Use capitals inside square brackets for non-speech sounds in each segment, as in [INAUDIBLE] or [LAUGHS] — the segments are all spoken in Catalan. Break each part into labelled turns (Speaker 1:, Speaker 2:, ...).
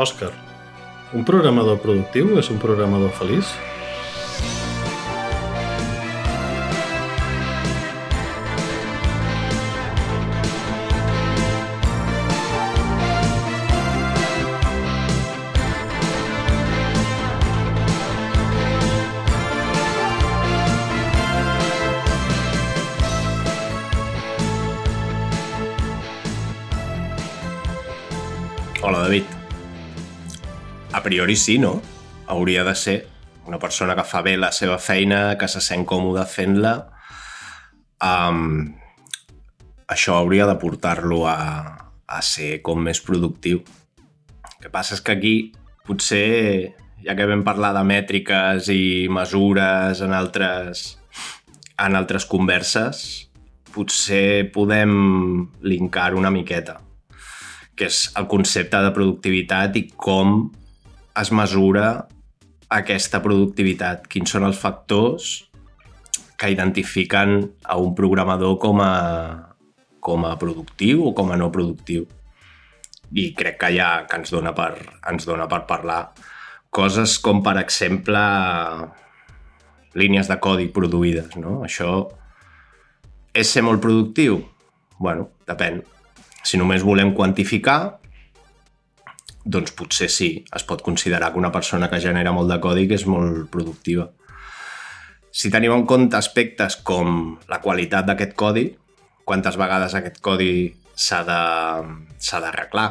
Speaker 1: Òscar, un programador productiu és un programador feliç?
Speaker 2: Priori sí, no? Hauria de ser una persona que fa bé la seva feina, que se sent còmode fent-la. Um, això hauria de portar-lo a, a ser com més productiu. El que passa és que aquí potser, ja que vam parlar de mètriques i mesures en altres, en altres converses, potser podem linkar una miqueta que és el concepte de productivitat i com es mesura aquesta productivitat, quins són els factors que identifiquen a un programador com a, com a productiu o com a no productiu. I crec que ja que ens dona per, ens dona per parlar coses com, per exemple, línies de codi produïdes. No? Això és ser molt productiu? bueno, depèn. Si només volem quantificar, doncs potser sí, es pot considerar que una persona que genera molt de codi és molt productiva. Si tenim en compte aspectes com la qualitat d'aquest codi, quantes vegades aquest codi s'ha d'arreglar,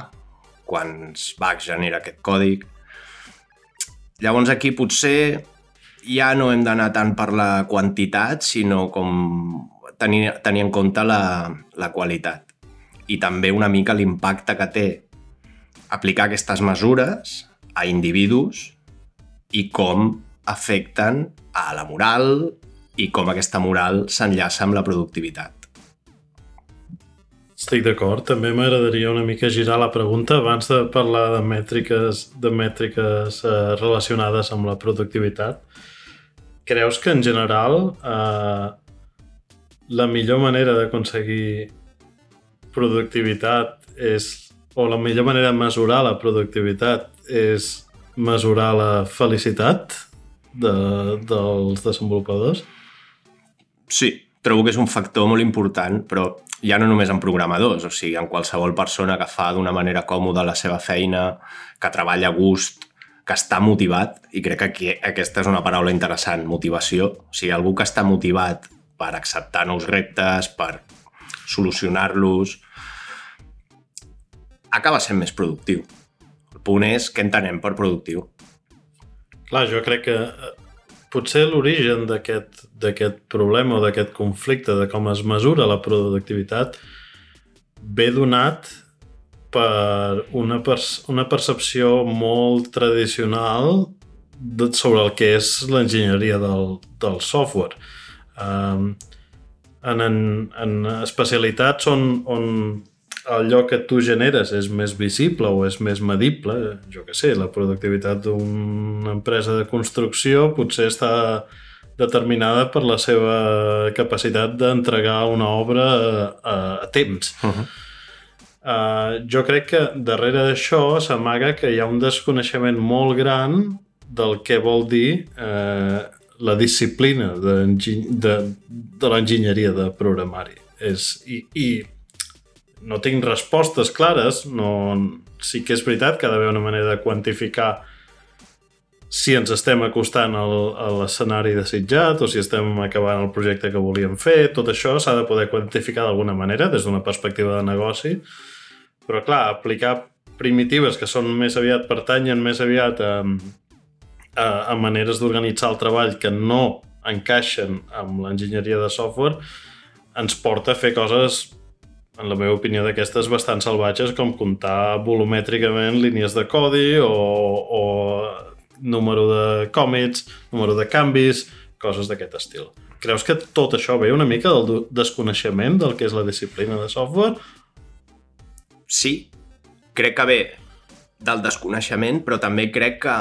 Speaker 2: quants bugs genera aquest codi... Llavors aquí potser ja no hem d'anar tant per la quantitat, sinó com tenir, tenir en compte la, la qualitat i també una mica l'impacte que té aplicar aquestes mesures a individus i com afecten a la moral i com aquesta moral s'enllaça amb la productivitat.
Speaker 1: Estic d'acord. També m'agradaria una mica girar la pregunta abans de parlar de mètriques, de mètriques eh, relacionades amb la productivitat. Creus que en general eh, la millor manera d'aconseguir productivitat és, o la millor manera de mesurar la productivitat és mesurar la felicitat de, dels desenvolupadors?
Speaker 2: Sí, trobo que és un factor molt important, però ja no només en programadors, o sigui, en qualsevol persona que fa d'una manera còmoda la seva feina, que treballa a gust, que està motivat, i crec que aquí, aquesta és una paraula interessant, motivació. O sigui, algú que està motivat per acceptar nous reptes, per solucionar-los, acaba sent més productiu. El punt és què entenem per productiu.
Speaker 1: Clar, jo crec que eh, potser l'origen d'aquest problema o d'aquest conflicte de com es mesura la productivitat ve donat per una, perce una percepció molt tradicional sobre el que és l'enginyeria del, del software. Um, en, en, en especialitats on, on allò que tu generes és més visible o és més medible, jo que sé, la productivitat d'una empresa de construcció potser està determinada per la seva capacitat d'entregar una obra a, a temps. Uh -huh. uh, jo crec que darrere d'això s'amaga que hi ha un desconeixement molt gran del que vol dir uh, la disciplina de, de, de l'enginyeria de programari. És, i, I no tinc respostes clares, no, sí que és veritat que ha d'haver una manera de quantificar si ens estem acostant al, a l'escenari desitjat o si estem acabant el projecte que volíem fer, tot això s'ha de poder quantificar d'alguna manera des d'una perspectiva de negoci, però clar, aplicar primitives que són més aviat, pertanyen més aviat a, a, a maneres d'organitzar el treball que no encaixen amb l'enginyeria de software ens porta a fer coses en la meva opinió, d'aquestes bastant salvatges, com comptar volumètricament línies de codi o, o número de còmits, número de canvis, coses d'aquest estil. Creus que tot això ve una mica del desconeixement del que és la disciplina de software?
Speaker 2: Sí, crec que ve del desconeixement, però també crec que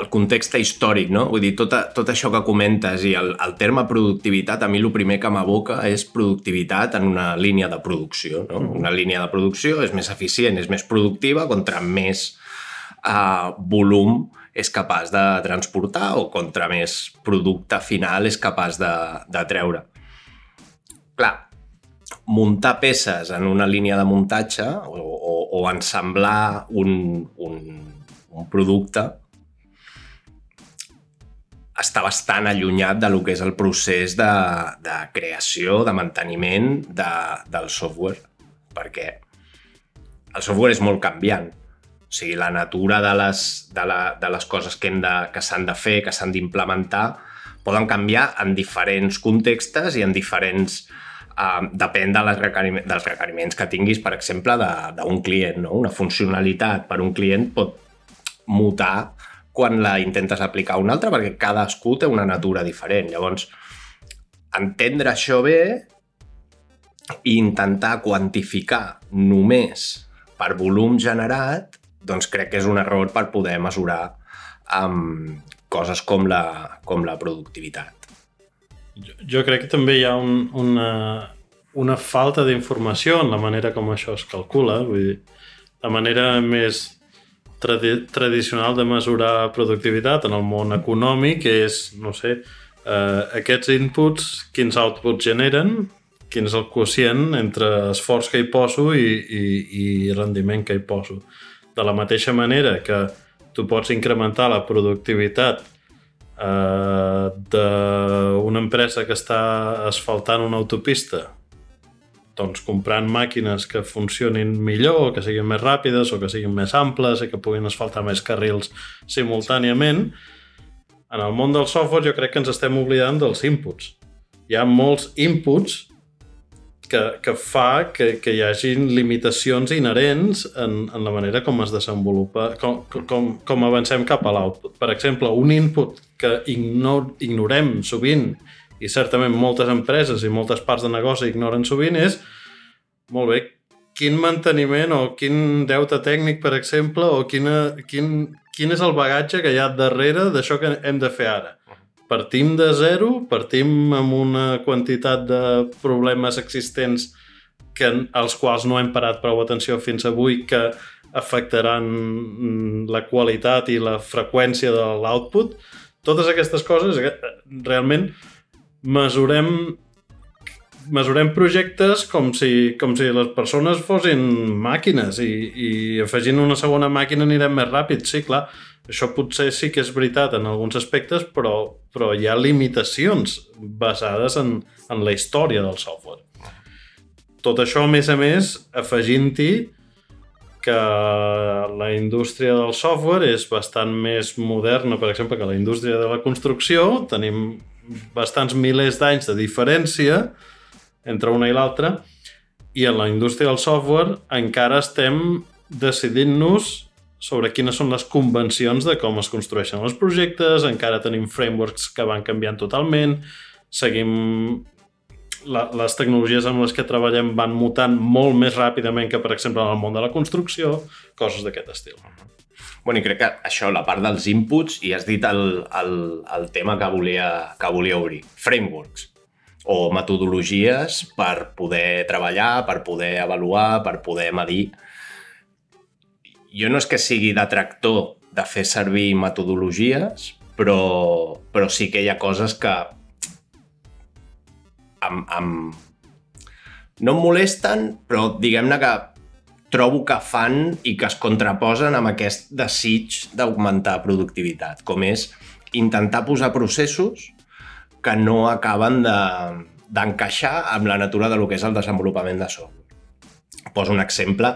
Speaker 2: el context històric, no? Vull dir, tot, tot això que comentes i el, el terme productivitat, a mi el primer que m'aboca és productivitat en una línia de producció, no? Mm. Una línia de producció és més eficient, és més productiva, contra més uh, volum és capaç de transportar o contra més producte final és capaç de, de treure. Clar, muntar peces en una línia de muntatge o, o, o ensamblar un, un, un producte està bastant allunyat de lo que és el procés de, de creació, de manteniment de, del software, perquè el software és molt canviant. O sigui, la natura de les, de la, de les coses que, de, que s'han de fer, que s'han d'implementar, poden canviar en diferents contextes i en diferents... Uh, depèn de les requeriment, dels requeriments que tinguis, per exemple, d'un client. No? Una funcionalitat per un client pot mutar quan la intentes aplicar a un altre, perquè cadascú té una natura diferent. Llavors, entendre això bé i intentar quantificar només per volum generat, doncs crec que és un error per poder mesurar um, coses com la, com la productivitat.
Speaker 1: Jo, jo crec que també hi ha un, una, una falta d'informació en la manera com això es calcula. Vull dir, la manera més tradi tradicional de mesurar productivitat en el món econòmic és, no sé, eh, aquests inputs, quins outputs generen, quin és el quocient entre esforç que hi poso i, i, i rendiment que hi poso. De la mateixa manera que tu pots incrementar la productivitat eh, d'una empresa que està asfaltant una autopista doncs, comprant màquines que funcionin millor, que siguin més ràpides o que siguin més amples i que puguin asfaltar més carrils simultàniament. En el món del software jo crec que ens estem oblidant dels inputs. Hi ha molts inputs que, que fa que, que hi hagin limitacions inherents en, en la manera com es desenvolupa, com, com, com avancem cap a l'output. Per exemple, un input que ignor, ignorem sovint i certament moltes empreses i moltes parts de negoci ignoren sovint és molt bé, quin manteniment o quin deute tècnic, per exemple, o quina, quin, quin és el bagatge que hi ha darrere d'això que hem de fer ara. Partim de zero, partim amb una quantitat de problemes existents que, als quals no hem parat prou atenció fins avui que afectaran la qualitat i la freqüència de l'output. Totes aquestes coses eh, realment mesurem mesurem projectes com si, com si les persones fossin màquines i, i afegint una segona màquina anirem més ràpid. Sí, clar, això potser sí que és veritat en alguns aspectes, però, però hi ha limitacions basades en, en la història del software. Tot això, a més a més, afegint-hi que la indústria del software és bastant més moderna, per exemple, que la indústria de la construcció. Tenim bastants milers d'anys de diferència entre una i l'altra i en la indústria del software encara estem decidint-nos sobre quines són les convencions de com es construeixen els projectes, encara tenim frameworks que van canviant totalment, seguim la, les tecnologies amb les que treballem van mutant molt més ràpidament que, per exemple, en el món de la construcció, coses d'aquest estil.
Speaker 2: Bueno, i crec que això, la part dels inputs, i has dit el, el, el tema que volia, que volia obrir. Frameworks o metodologies per poder treballar, per poder avaluar, per poder medir. Jo no és que sigui detractor de fer servir metodologies, però, però sí que hi ha coses que em, em, no em molesten, però diguem-ne que trobo que fan i que es contraposen amb aquest desig d'augmentar productivitat, com és intentar posar processos que no acaben d'encaixar de, amb la natura de lo que és el desenvolupament de software. Poso un exemple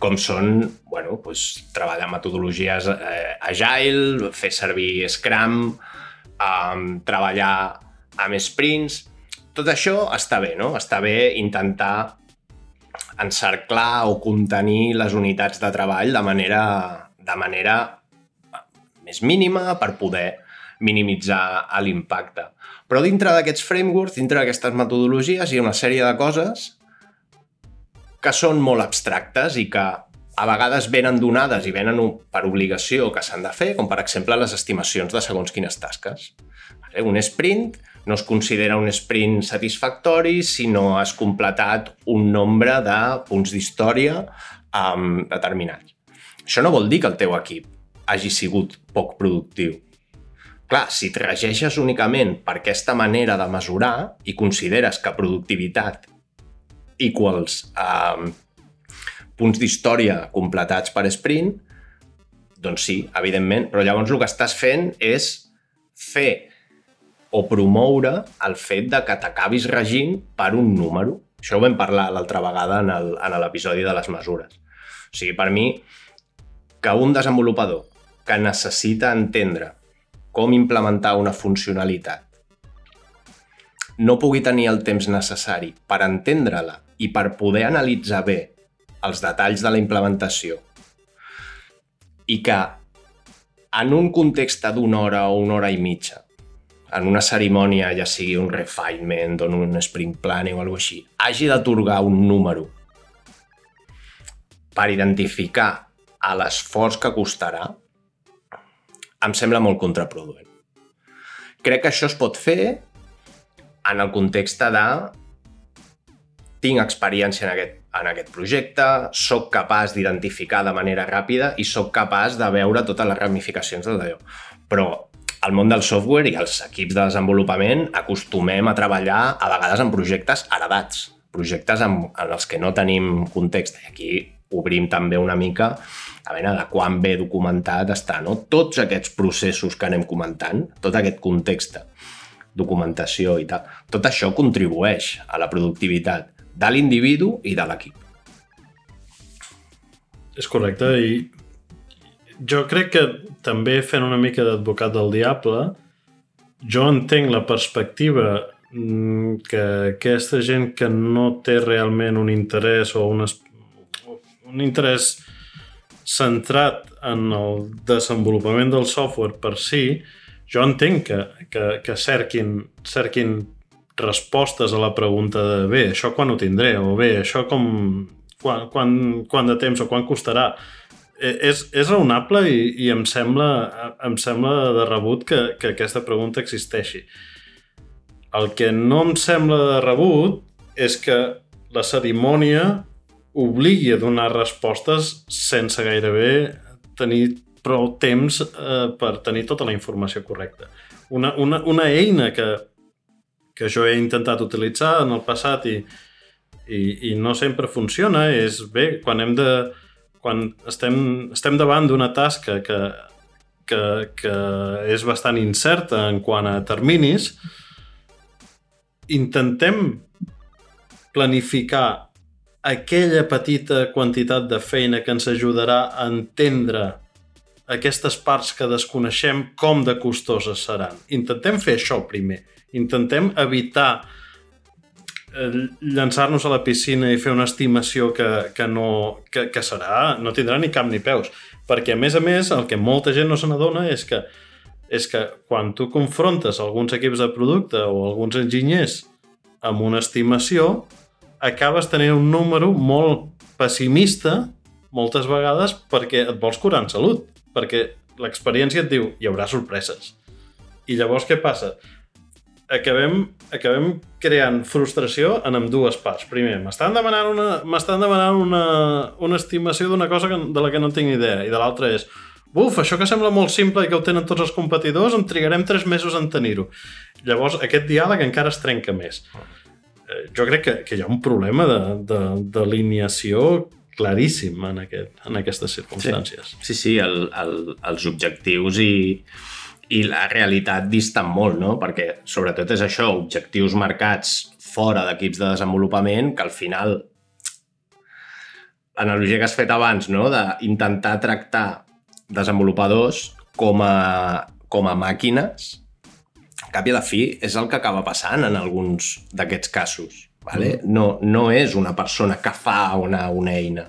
Speaker 2: com són bueno, pues, treballar metodologies eh, agile, fer servir Scrum, eh, treballar amb sprints... Tot això està bé, no? Està bé intentar encerclar o contenir les unitats de treball de manera, de manera més mínima per poder minimitzar l'impacte. Però dintre d'aquests frameworks, dintre d'aquestes metodologies, hi ha una sèrie de coses que són molt abstractes i que a vegades venen donades i venen per obligació que s'han de fer, com per exemple les estimacions de segons quines tasques. Un sprint no es considera un sprint satisfactori si no has completat un nombre de punts d'història um, determinats. Això no vol dir que el teu equip hagi sigut poc productiu. Clar, si et regeixes únicament per aquesta manera de mesurar i consideres que productivitat equals um, punts d'història completats per sprint, doncs sí, evidentment, però llavors el que estàs fent és fer o promoure el fet de que t'acabis regint per un número. Això ho vam parlar l'altra vegada en l'episodi de les mesures. O sigui, per mi, que un desenvolupador que necessita entendre com implementar una funcionalitat no pugui tenir el temps necessari per entendre-la i per poder analitzar bé els detalls de la implementació i que en un context d'una hora o una hora i mitja, en una cerimònia, ja sigui un refinement o un sprint plan o alguna així, hagi d'atorgar un número per identificar a l'esforç que costarà, em sembla molt contraproduent. Crec que això es pot fer en el context de tinc experiència en aquest, en aquest projecte, sóc capaç d'identificar de manera ràpida i sóc capaç de veure totes les ramificacions del d'allò. Però al món del software i els equips de desenvolupament acostumem a treballar a vegades en projectes heredats, projectes en, en els que no tenim context. I aquí obrim també una mica a veure de quan bé documentat està, no? Tots aquests processos que anem comentant, tot aquest context, documentació i tal, tot això contribueix a la productivitat de l'individu i de l'equip.
Speaker 1: És correcte i jo crec que també fent una mica d'advocat del diable jo entenc la perspectiva mm, que aquesta gent que no té realment un interès o un, un interès centrat en el desenvolupament del software per si, jo entenc que, que, que cerquin, cerquin respostes a la pregunta de bé, això quan ho tindré, o bé, això com... quan, quan, quan de temps o quan costarà. Eh, és, és raonable i, i em, sembla, em sembla de rebut que, que aquesta pregunta existeixi. El que no em sembla de rebut és que la cerimònia obligui a donar respostes sense gairebé tenir prou temps eh, per tenir tota la informació correcta. Una, una, una eina que, que jo he intentat utilitzar en el passat i, i, i no sempre funciona és bé, quan hem de quan estem, estem davant d'una tasca que, que, que és bastant incerta en quant a terminis, intentem planificar aquella petita quantitat de feina que ens ajudarà a entendre aquestes parts que desconeixem com de costoses seran. Intentem fer això primer intentem evitar llançar-nos a la piscina i fer una estimació que, que, no, que, que serà, no tindrà ni cap ni peus. Perquè, a més a més, el que molta gent no se n'adona és que és que quan tu confrontes alguns equips de producte o alguns enginyers amb una estimació, acabes tenint un número molt pessimista moltes vegades perquè et vols curar en salut, perquè l'experiència et diu hi haurà sorpreses. I llavors què passa? Acabem, acabem creant frustració en amb dues parts. Primer, m'estan demanant una, m'estan demanant una, una estimació d'una cosa que, de la que no tinc idea. I de l'altra és, buf, això que sembla molt simple i que ho tenen tots els competidors, en trigarem tres mesos en tenir-ho. Llavors, aquest diàleg encara es trenca més. Eh, jo crec que, que hi ha un problema d'alineació claríssim en, aquest, en aquestes circumstàncies.
Speaker 2: Sí, sí, sí el, el, els objectius i, i la realitat dista molt, no? Perquè sobretot és això, objectius marcats fora d'equips de desenvolupament que al final l'analogia que has fet abans, no? d'intentar tractar desenvolupadors com a, com a màquines, a cap i a la fi és el que acaba passant en alguns d'aquests casos. Vale? Mm. No, no és una persona que fa una, una eina.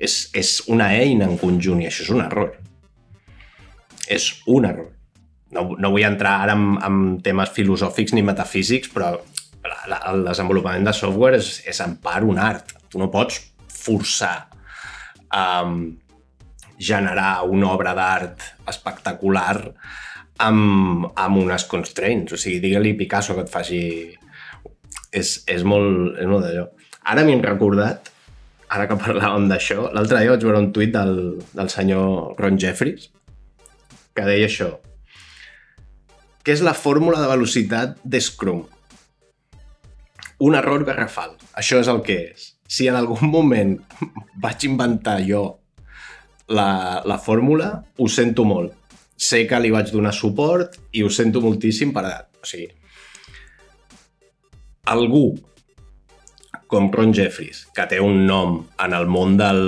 Speaker 2: És, és una eina en conjunt i això és un error. És un error no, no vull entrar ara en, en temes filosòfics ni metafísics, però la, el desenvolupament de software és, és en part un art. Tu no pots forçar um, generar una obra d'art espectacular amb, amb unes constraints. O sigui, digue-li Picasso que et faci... És, és molt, és molt d'allò. Ara m'he recordat, ara que parlàvem d'això, l'altre dia vaig veure un tuit del, del senyor Ron Jeffries que deia això. Què és la fórmula de velocitat de Scrum? Un error garrafal. Això és el que és. Si en algun moment [LAUGHS] vaig inventar jo la, la fórmula, ho sento molt. Sé que li vaig donar suport i ho sento moltíssim per edat. O sigui, algú com Ron Jeffries, que té un nom en el món del,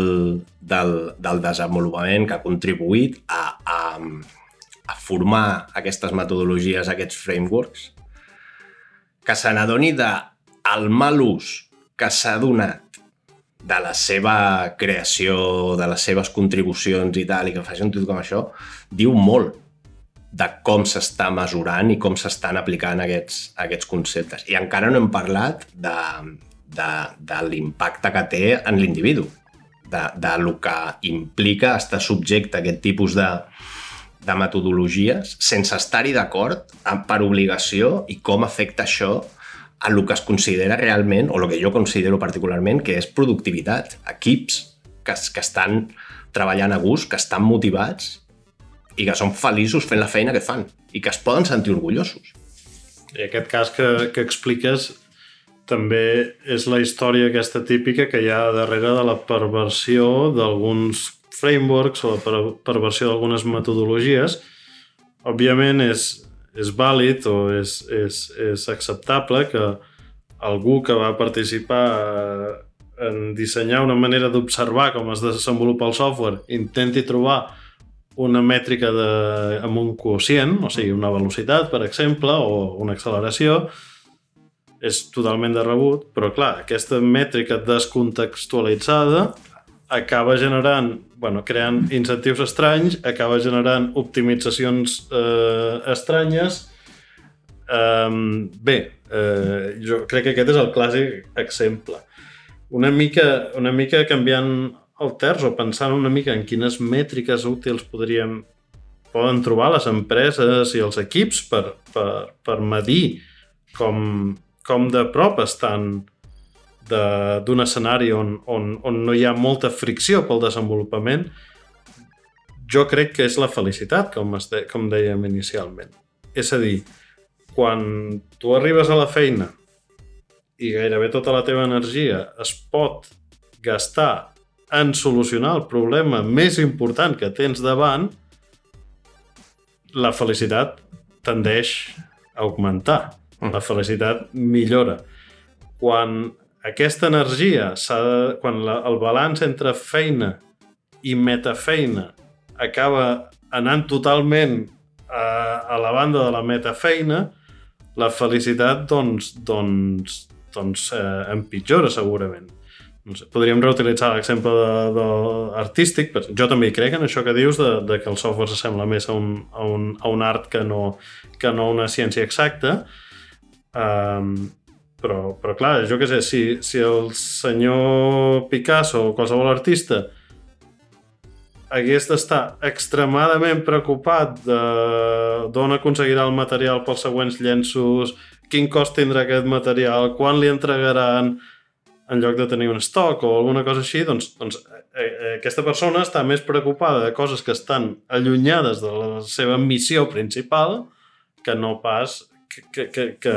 Speaker 2: del, del desenvolupament, que ha contribuït a, a, a formar aquestes metodologies, aquests frameworks, que se n'adoni del mal ús que s'ha donat de la seva creació, de les seves contribucions i tal, i que faci un títol com això, diu molt de com s'està mesurant i com s'estan aplicant aquests, aquests conceptes. I encara no hem parlat de, de, de l'impacte que té en l'individu, de, de lo que implica estar subjecte a aquest tipus de, de metodologies sense estar-hi d'acord per obligació i com afecta això a el que es considera realment, o el que jo considero particularment, que és productivitat. Equips que, que estan treballant a gust, que estan motivats i que són feliços fent la feina que fan i que es poden sentir orgullosos.
Speaker 1: I aquest cas que, que expliques també és la història aquesta típica que hi ha darrere de la perversió d'alguns frameworks o la per perversió d'algunes metodologies. Òbviament és, és vàlid o és, és, és acceptable que algú que va participar en dissenyar una manera d'observar com es desenvolupa el software intenti trobar una mètrica de, amb un quocient, o sigui, una velocitat, per exemple, o una acceleració, és totalment de rebut, però clar, aquesta mètrica descontextualitzada acaba generant, bueno, creant incentius estranys, acaba generant optimitzacions eh, estranyes. Um, bé, eh, jo crec que aquest és el clàssic exemple. Una mica, una mica canviant el terç o pensant una mica en quines mètriques útils podríem poden trobar les empreses i els equips per, per, per medir com, com de prop estan d'un escenari on, on, on no hi ha molta fricció pel desenvolupament, jo crec que és la felicitat, com, es de, com dèiem inicialment. És a dir, quan tu arribes a la feina i gairebé tota la teva energia es pot gastar en solucionar el problema més important que tens davant, la felicitat tendeix a augmentar la felicitat millora. Quan aquesta energia, de, quan la, el balanç entre feina i metafeina acaba anant totalment a, a la banda de la metafeina, la felicitat doncs, doncs, doncs eh, empitjora segurament. No sé, podríem reutilitzar l'exemple de, de artístic, però jo també hi crec en això que dius de, de que el software s'assembla més a un, a, un, a un art que no, que no una ciència exacta, Um, però, però clar, jo què sé, si, si el senyor Picasso o qualsevol artista hagués d'estar extremadament preocupat d'on aconseguirà el material pels següents llenços, quin cost tindrà aquest material, quan li entregaran, en lloc de tenir un stock o alguna cosa així, doncs, doncs eh, eh, aquesta persona està més preocupada de coses que estan allunyades de la seva missió principal que no pas que, que, que,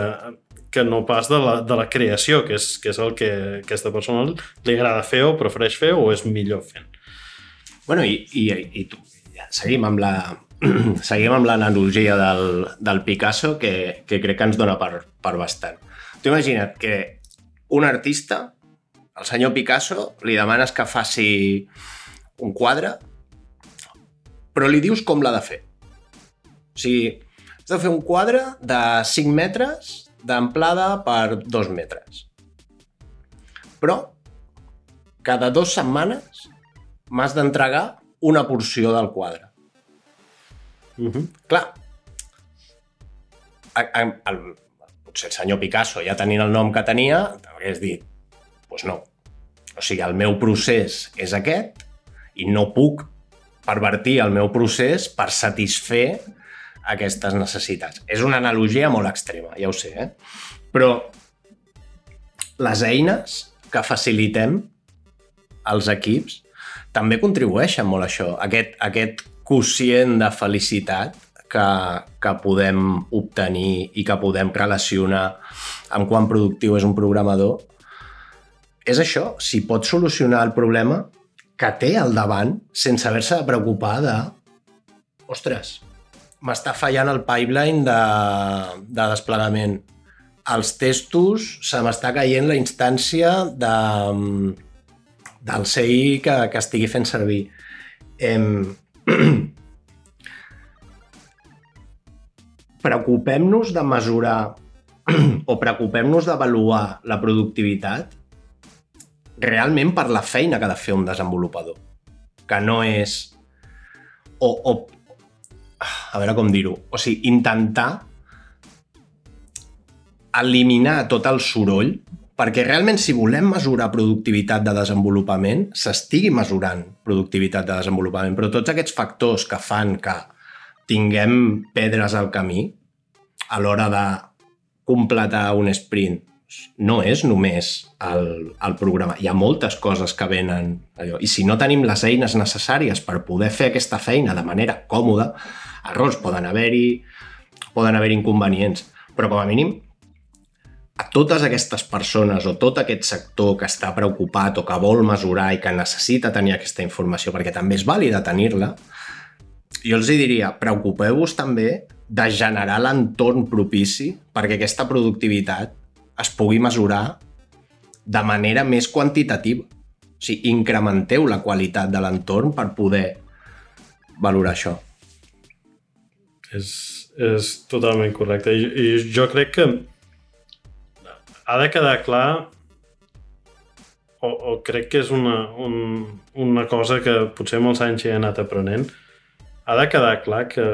Speaker 1: que no pas de la, de la creació, que és, que és el que aquesta persona li agrada fer o prefereix fer o és millor fent.
Speaker 2: Bueno, i, i, i tu, ja, seguim amb la, [CLEARS THROAT] seguim amb l'analogia del, del Picasso que, que crec que ens dona per, per bastant. Tu imagina't que un artista, el senyor Picasso, li demanes que faci un quadre, però li dius com l'ha de fer. O sigui, Has de fer un quadre de 5 metres d'amplada per 2 metres. Però cada dues setmanes m'has d'entregar una porció del quadre. Uh -huh. Clar, el, el, potser el senyor Picasso, ja tenint el nom que tenia, t'hauries dit, doncs pues no. O sigui, el meu procés és aquest, i no puc pervertir el meu procés per satisfer aquestes necessitats. És una analogia molt extrema, ja ho sé, eh? Però les eines que facilitem als equips també contribueixen molt a això, aquest, aquest quocient de felicitat que, que podem obtenir i que podem relacionar amb quan productiu és un programador, és això, si pot solucionar el problema que té al davant sense haver-se de preocupar de ostres, m'està fallant el pipeline de, de desplegament. Els testos se m'està caient la instància de, del CI que, que estigui fent servir. Em... [CLEARS THROAT] Preocupem-nos de mesurar [CLEARS THROAT] o preocupem-nos d'avaluar la productivitat realment per la feina que ha de fer un desenvolupador. Que no és... O, o a veure com dir-ho, o sigui, intentar eliminar tot el soroll perquè realment si volem mesurar productivitat de desenvolupament, s'estigui mesurant productivitat de desenvolupament, però tots aquests factors que fan que tinguem pedres al camí a l'hora de completar un sprint no és només el, el programa. Hi ha moltes coses que venen allò. I si no tenim les eines necessàries per poder fer aquesta feina de manera còmoda, errors poden haver-hi, poden haver inconvenients, però com a mínim a totes aquestes persones o tot aquest sector que està preocupat o que vol mesurar i que necessita tenir aquesta informació perquè també és vàlida tenir-la, jo els diria, preocupeu-vos també de generar l'entorn propici perquè aquesta productivitat es pugui mesurar de manera més quantitativa. O sigui, incrementeu la qualitat de l'entorn per poder valorar això.
Speaker 1: És, és totalment correcte. I, I jo crec que ha de quedar clar o, o crec que és una, un, una cosa que potser els anys he anat aprenent ha de quedar clar que,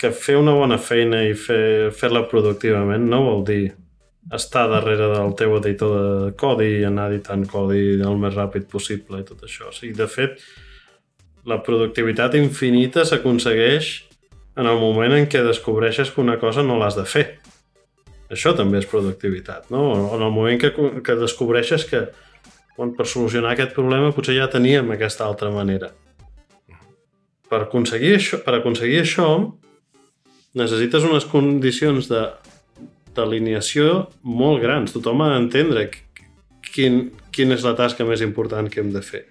Speaker 1: que fer una bona feina i fer-la fer productivament no vol dir estar darrere del teu editor de codi i anar editant codi el més ràpid possible i tot això. O sigui, de fet, la productivitat infinita s'aconsegueix en el moment en què descobreixes que una cosa no l'has de fer. Això també és productivitat, no? En el moment que, que descobreixes que bon, per solucionar aquest problema potser ja teníem aquesta altra manera. Per aconseguir això, per aconseguir això necessites unes condicions de d'alineació molt grans. Tothom ha d'entendre quin, quina és la tasca més important que hem de fer.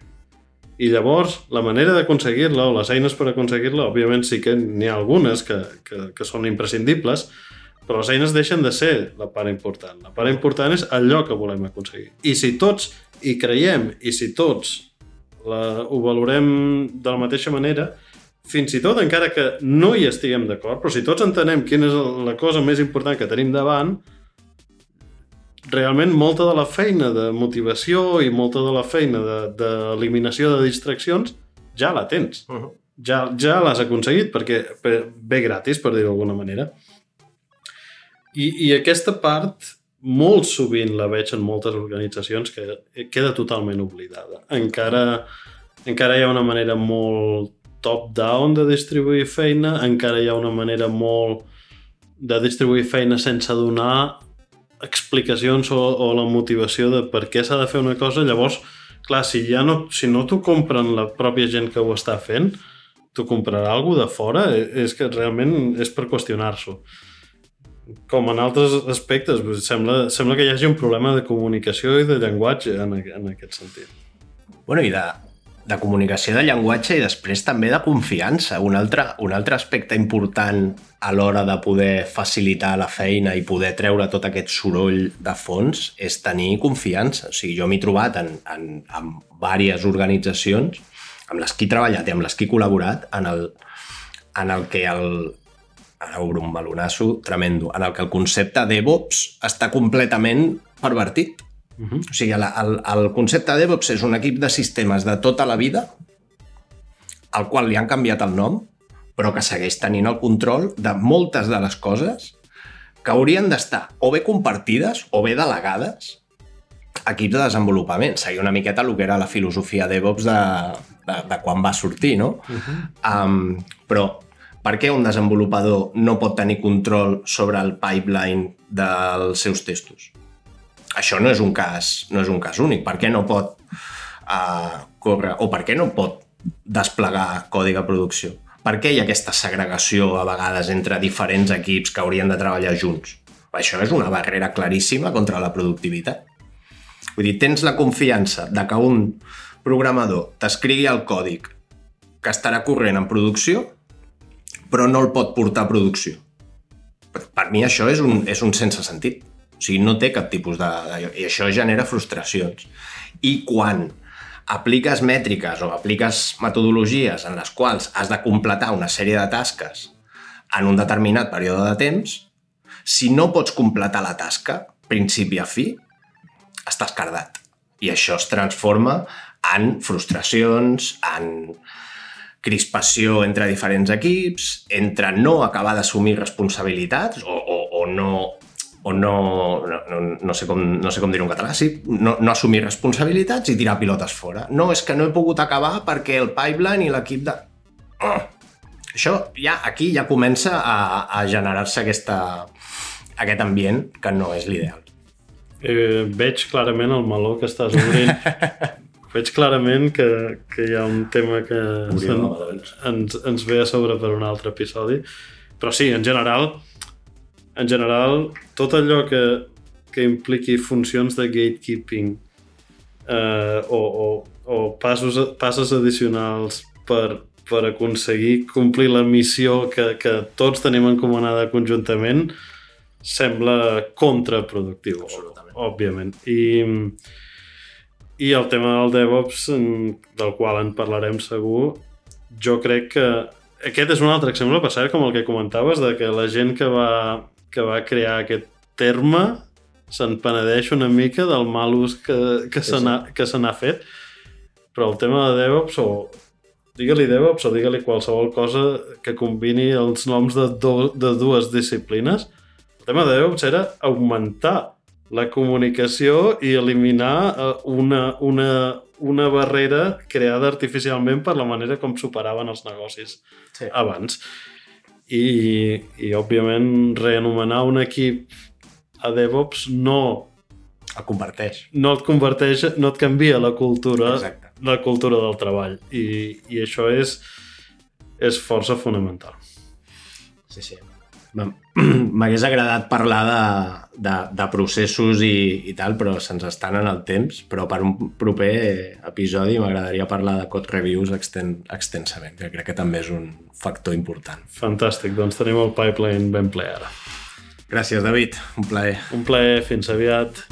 Speaker 1: I llavors, la manera d'aconseguir-la o les eines per aconseguir-la, òbviament sí que n'hi ha algunes que, que, que són imprescindibles, però les eines deixen de ser la part important. La part important és allò que volem aconseguir. I si tots hi creiem i si tots la, ho valorem de la mateixa manera, fins i tot encara que no hi estiguem d'acord, però si tots entenem quina és la cosa més important que tenim davant, realment molta de la feina de motivació i molta de la feina d'eliminació de, de, de distraccions ja la tens. Uh -huh. Ja, ja l'has aconseguit perquè ve gratis, per dir-ho d'alguna manera. I, I aquesta part molt sovint la veig en moltes organitzacions que queda totalment oblidada. Encara, encara hi ha una manera molt top-down de distribuir feina, encara hi ha una manera molt de distribuir feina sense donar explicacions o, o la motivació de per què s'ha de fer una cosa, llavors, clar, si ja no, si no t'ho compren la pròpia gent que ho està fent, t'ho comprarà algú de fora, e, és que realment és per qüestionar-s'ho. Com en altres aspectes, sembla, sembla que hi hagi un problema de comunicació i de llenguatge en, en aquest sentit.
Speaker 2: Bueno, i de, de comunicació de llenguatge i després també de confiança. Un altre, un altre aspecte important a l'hora de poder facilitar la feina i poder treure tot aquest soroll de fons és tenir confiança. O sigui, jo m'he trobat en, en, en diverses organitzacions amb les que he treballat i amb les que he col·laborat en el, en el que el, ara obro un balonasso tremendo, en el que el concepte DevOps està completament pervertit Uh -huh. O sigui, el, el, el concepte de DevOps és un equip de sistemes de tota la vida al qual li han canviat el nom, però que segueix tenint el control de moltes de les coses que haurien d'estar o bé compartides o bé delegades equips de desenvolupament, seguir una miqueta el que era la filosofia DevOps de, de, de quan va sortir, no? Uh -huh. um, però per què un desenvolupador no pot tenir control sobre el pipeline dels seus testos? Això no és un cas, no és un cas únic. Per què no pot uh, córrer, o per què no pot desplegar codi de producció? Per què hi ha aquesta segregació a vegades entre diferents equips que haurien de treballar junts? Això és una barrera claríssima contra la productivitat. Vull dir, tens la confiança de que un programador t'escrigui el còdic que estarà corrent en producció, però no el pot portar a producció. Per mi això és un, és un sense sentit. O sigui, no té cap tipus de... I això genera frustracions. I quan apliques mètriques o apliques metodologies en les quals has de completar una sèrie de tasques en un determinat període de temps, si no pots completar la tasca, principi a fi, estàs cardat. I això es transforma en frustracions, en crispació entre diferents equips, entre no acabar d'assumir responsabilitats o, o, o no o no, no, no, sé com, no sé com dir-ho en català, sí, no, no assumir responsabilitats i tirar pilotes fora. No, és que no he pogut acabar perquè el pipeline i l'equip de... Oh! Això ja, aquí ja comença a, a generar-se aquesta, aquest ambient que no és l'ideal.
Speaker 1: Eh, veig clarament el meló que estàs obrint. [LAUGHS] veig clarament que, que hi ha un tema que en, ens, ens ve a sobre per un altre episodi. Però sí, en general, en general, tot allò que, que impliqui funcions de gatekeeping eh, o, o, o passos, passes addicionals per, per aconseguir complir la missió que, que tots tenim encomanada conjuntament sembla contraproductiu, òbviament. I, I el tema del DevOps, del qual en parlarem segur, jo crec que aquest és un altre exemple, per cert, com el que comentaves, de que la gent que va, que va crear aquest terme se'n penedeix una mica del mal ús que, que sí, se n'ha fet, però el tema de DevOps, o digue-li DevOps o digue-li qualsevol cosa que combini els noms de, do, de dues disciplines, el tema de DevOps era augmentar la comunicació i eliminar eh, una, una, una barrera creada artificialment per la manera com superaven els negocis sí. abans. I, I, òbviament, reanomenar un equip a DevOps no
Speaker 2: el converteix.
Speaker 1: No et converteix, no et canvia la cultura, Exacte. la cultura del treball. I, i això és, és força fonamental.
Speaker 2: Sí, sí. [CLEARS THROAT] M'hagués agradat parlar de, de, de processos i, i tal, però se'ns estan en el temps. Però per un proper episodi m'agradaria parlar de code reviews exten, extensament, que crec que també és un factor important.
Speaker 1: Fantàstic, doncs tenim el pipeline ben ple ara.
Speaker 2: Gràcies, David. Un plaer.
Speaker 1: Un plaer. Fins aviat.